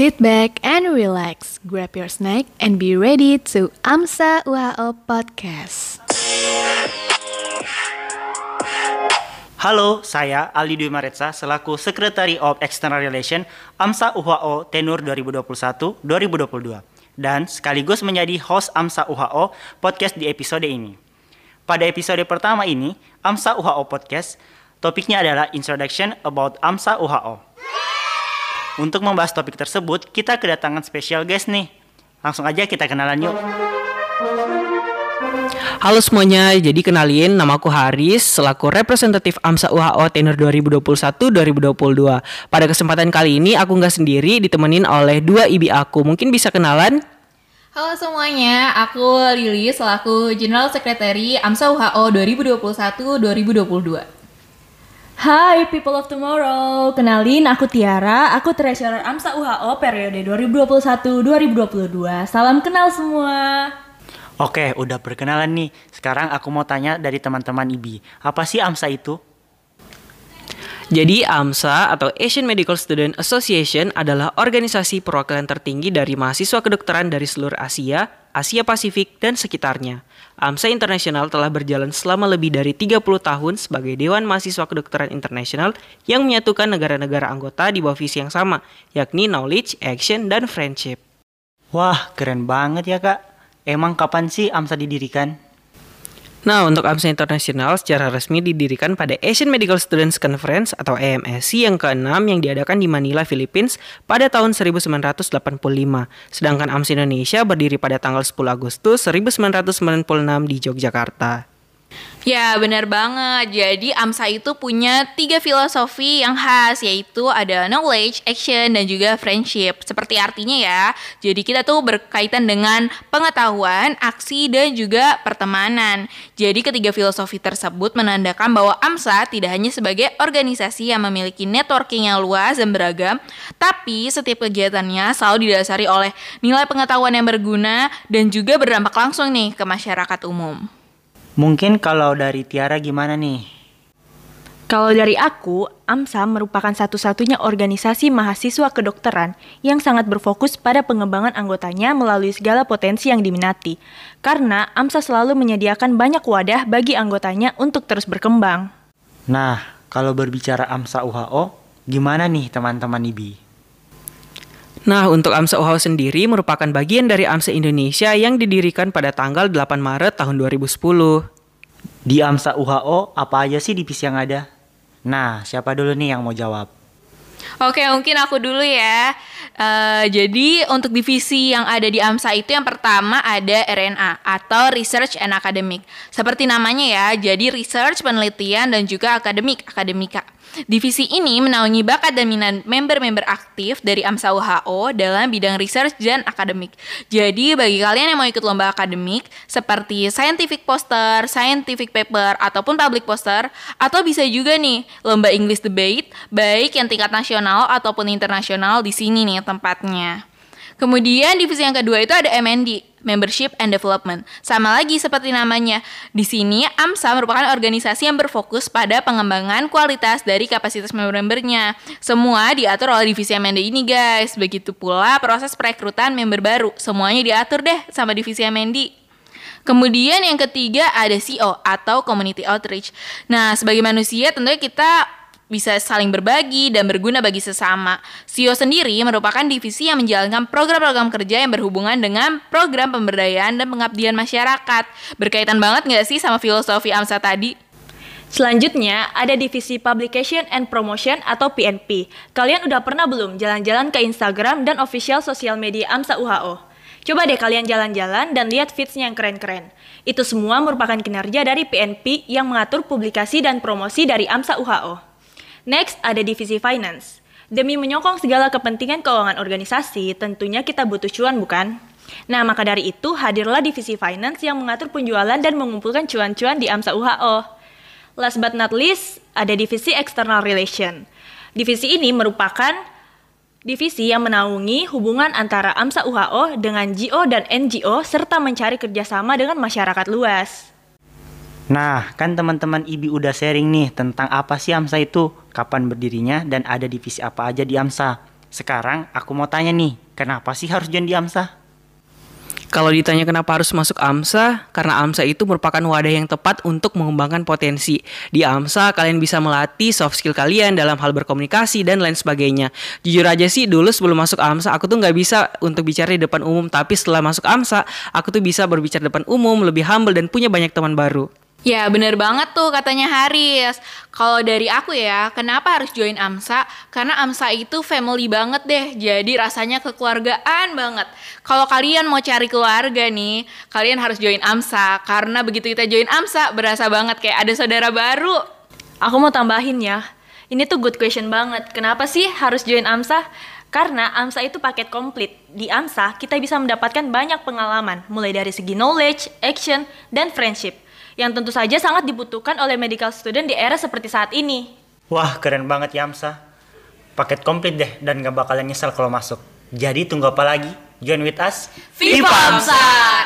Sit back and relax, grab your snack, and be ready to AMSA UHO Podcast. Halo, saya Ali Dwi Maretsa selaku Secretary of External Relation AMSA UHO tenur 2021-2022 dan sekaligus menjadi host AMSA UHO podcast di episode ini. Pada episode pertama ini, AMSA UHO podcast, topiknya adalah Introduction about AMSA UHO. Untuk membahas topik tersebut, kita kedatangan special guest nih. Langsung aja kita kenalan yuk. Halo semuanya, jadi kenalin namaku Haris selaku representatif AMSA UHO tenor 2021-2022. Pada kesempatan kali ini aku nggak sendiri ditemenin oleh dua ibi aku. Mungkin bisa kenalan? Halo semuanya, aku Lili selaku General Secretary AMSA UHO 2021-2022. Hai people of tomorrow, kenalin aku Tiara, aku treasurer AMSA UHO periode 2021-2022. Salam kenal semua. Oke, udah perkenalan nih. Sekarang aku mau tanya dari teman-teman IBI. Apa sih AMSA itu? Jadi AMSA atau Asian Medical Student Association adalah organisasi perwakilan tertinggi dari mahasiswa kedokteran dari seluruh Asia, Asia Pasifik, dan sekitarnya. AMSA Internasional telah berjalan selama lebih dari 30 tahun sebagai Dewan Mahasiswa Kedokteran Internasional yang menyatukan negara-negara anggota di bawah visi yang sama, yakni Knowledge, Action, dan Friendship. Wah, keren banget ya kak. Emang kapan sih AMSA didirikan? Nah, untuk AMSA Internasional secara resmi didirikan pada Asian Medical Students Conference atau AMSC yang ke-6 yang diadakan di Manila, Philippines pada tahun 1985. Sedangkan AMSA Indonesia berdiri pada tanggal 10 Agustus 1996 di Yogyakarta. Ya benar banget. Jadi AMSA itu punya tiga filosofi yang khas yaitu ada knowledge, action, dan juga friendship. Seperti artinya ya. Jadi kita tuh berkaitan dengan pengetahuan, aksi, dan juga pertemanan. Jadi ketiga filosofi tersebut menandakan bahwa AMSA tidak hanya sebagai organisasi yang memiliki networking yang luas dan beragam, tapi setiap kegiatannya selalu didasari oleh nilai pengetahuan yang berguna dan juga berdampak langsung nih ke masyarakat umum. Mungkin kalau dari Tiara gimana nih? Kalau dari aku, AMSA merupakan satu-satunya organisasi mahasiswa kedokteran yang sangat berfokus pada pengembangan anggotanya melalui segala potensi yang diminati. Karena AMSA selalu menyediakan banyak wadah bagi anggotanya untuk terus berkembang. Nah, kalau berbicara AMSA UHO, gimana nih teman-teman IBI? Nah, untuk AMSA UHO sendiri merupakan bagian dari AMSA Indonesia yang didirikan pada tanggal 8 Maret tahun 2010. Di AMSA UHO, apa aja sih divisi yang ada? Nah, siapa dulu nih yang mau jawab? Oke, mungkin aku dulu ya. Uh, jadi untuk divisi yang ada di AMSA itu yang pertama ada RNA atau Research and Academic. Seperti namanya ya, jadi research, penelitian dan juga akademik, akademika. Divisi ini menaungi bakat dan minat member-member aktif dari AMSA UHO dalam bidang research dan akademik. Jadi bagi kalian yang mau ikut lomba akademik seperti scientific poster, scientific paper, ataupun public poster, atau bisa juga nih lomba English debate, baik yang tingkat nasional ataupun internasional di sini nih tempatnya. Kemudian divisi yang kedua itu ada MND, Membership and Development. Sama lagi seperti namanya. Di sini AMSA merupakan organisasi yang berfokus pada pengembangan kualitas dari kapasitas member-membernya. Semua diatur oleh divisi MND ini guys. Begitu pula proses perekrutan member baru. Semuanya diatur deh sama divisi MND. Kemudian yang ketiga ada CO atau Community Outreach. Nah, sebagai manusia tentunya kita bisa saling berbagi dan berguna bagi sesama. SIO sendiri merupakan divisi yang menjalankan program-program kerja yang berhubungan dengan program pemberdayaan dan pengabdian masyarakat. Berkaitan banget nggak sih sama filosofi AMSA tadi? Selanjutnya, ada divisi Publication and Promotion atau PNP. Kalian udah pernah belum jalan-jalan ke Instagram dan official sosial media AMSA UHO? Coba deh kalian jalan-jalan dan lihat feeds-nya yang keren-keren. Itu semua merupakan kinerja dari PNP yang mengatur publikasi dan promosi dari AMSA UHO. Next, ada divisi finance. Demi menyokong segala kepentingan keuangan organisasi, tentunya kita butuh cuan bukan? Nah, maka dari itu hadirlah divisi finance yang mengatur penjualan dan mengumpulkan cuan-cuan di AMSA UHO. Last but not least, ada divisi external relation. Divisi ini merupakan divisi yang menaungi hubungan antara AMSA UHO dengan GO dan NGO serta mencari kerjasama dengan masyarakat luas. Nah, kan teman-teman IBI udah sharing nih tentang apa sih AMSA itu, kapan berdirinya, dan ada divisi apa aja di AMSA. Sekarang aku mau tanya nih, kenapa sih harus join di AMSA? Kalau ditanya kenapa harus masuk AMSA, karena AMSA itu merupakan wadah yang tepat untuk mengembangkan potensi. Di AMSA, kalian bisa melatih soft skill kalian dalam hal berkomunikasi dan lain sebagainya. Jujur aja sih, dulu sebelum masuk AMSA, aku tuh nggak bisa untuk bicara di depan umum. Tapi setelah masuk AMSA, aku tuh bisa berbicara di depan umum, lebih humble, dan punya banyak teman baru. Ya bener banget tuh katanya Haris Kalau dari aku ya Kenapa harus join AMSA Karena AMSA itu family banget deh Jadi rasanya kekeluargaan banget Kalau kalian mau cari keluarga nih Kalian harus join AMSA Karena begitu kita join AMSA Berasa banget kayak ada saudara baru Aku mau tambahin ya. Ini tuh good question banget. Kenapa sih harus join AMSA? Karena AMSA itu paket komplit. Di AMSA, kita bisa mendapatkan banyak pengalaman, mulai dari segi knowledge, action, dan friendship. Yang tentu saja sangat dibutuhkan oleh medical student di era seperti saat ini. Wah, keren banget ya AMSA. Paket komplit deh dan gak bakalan nyesel kalau masuk. Jadi tunggu apa lagi? Join with us. Viva AMSA!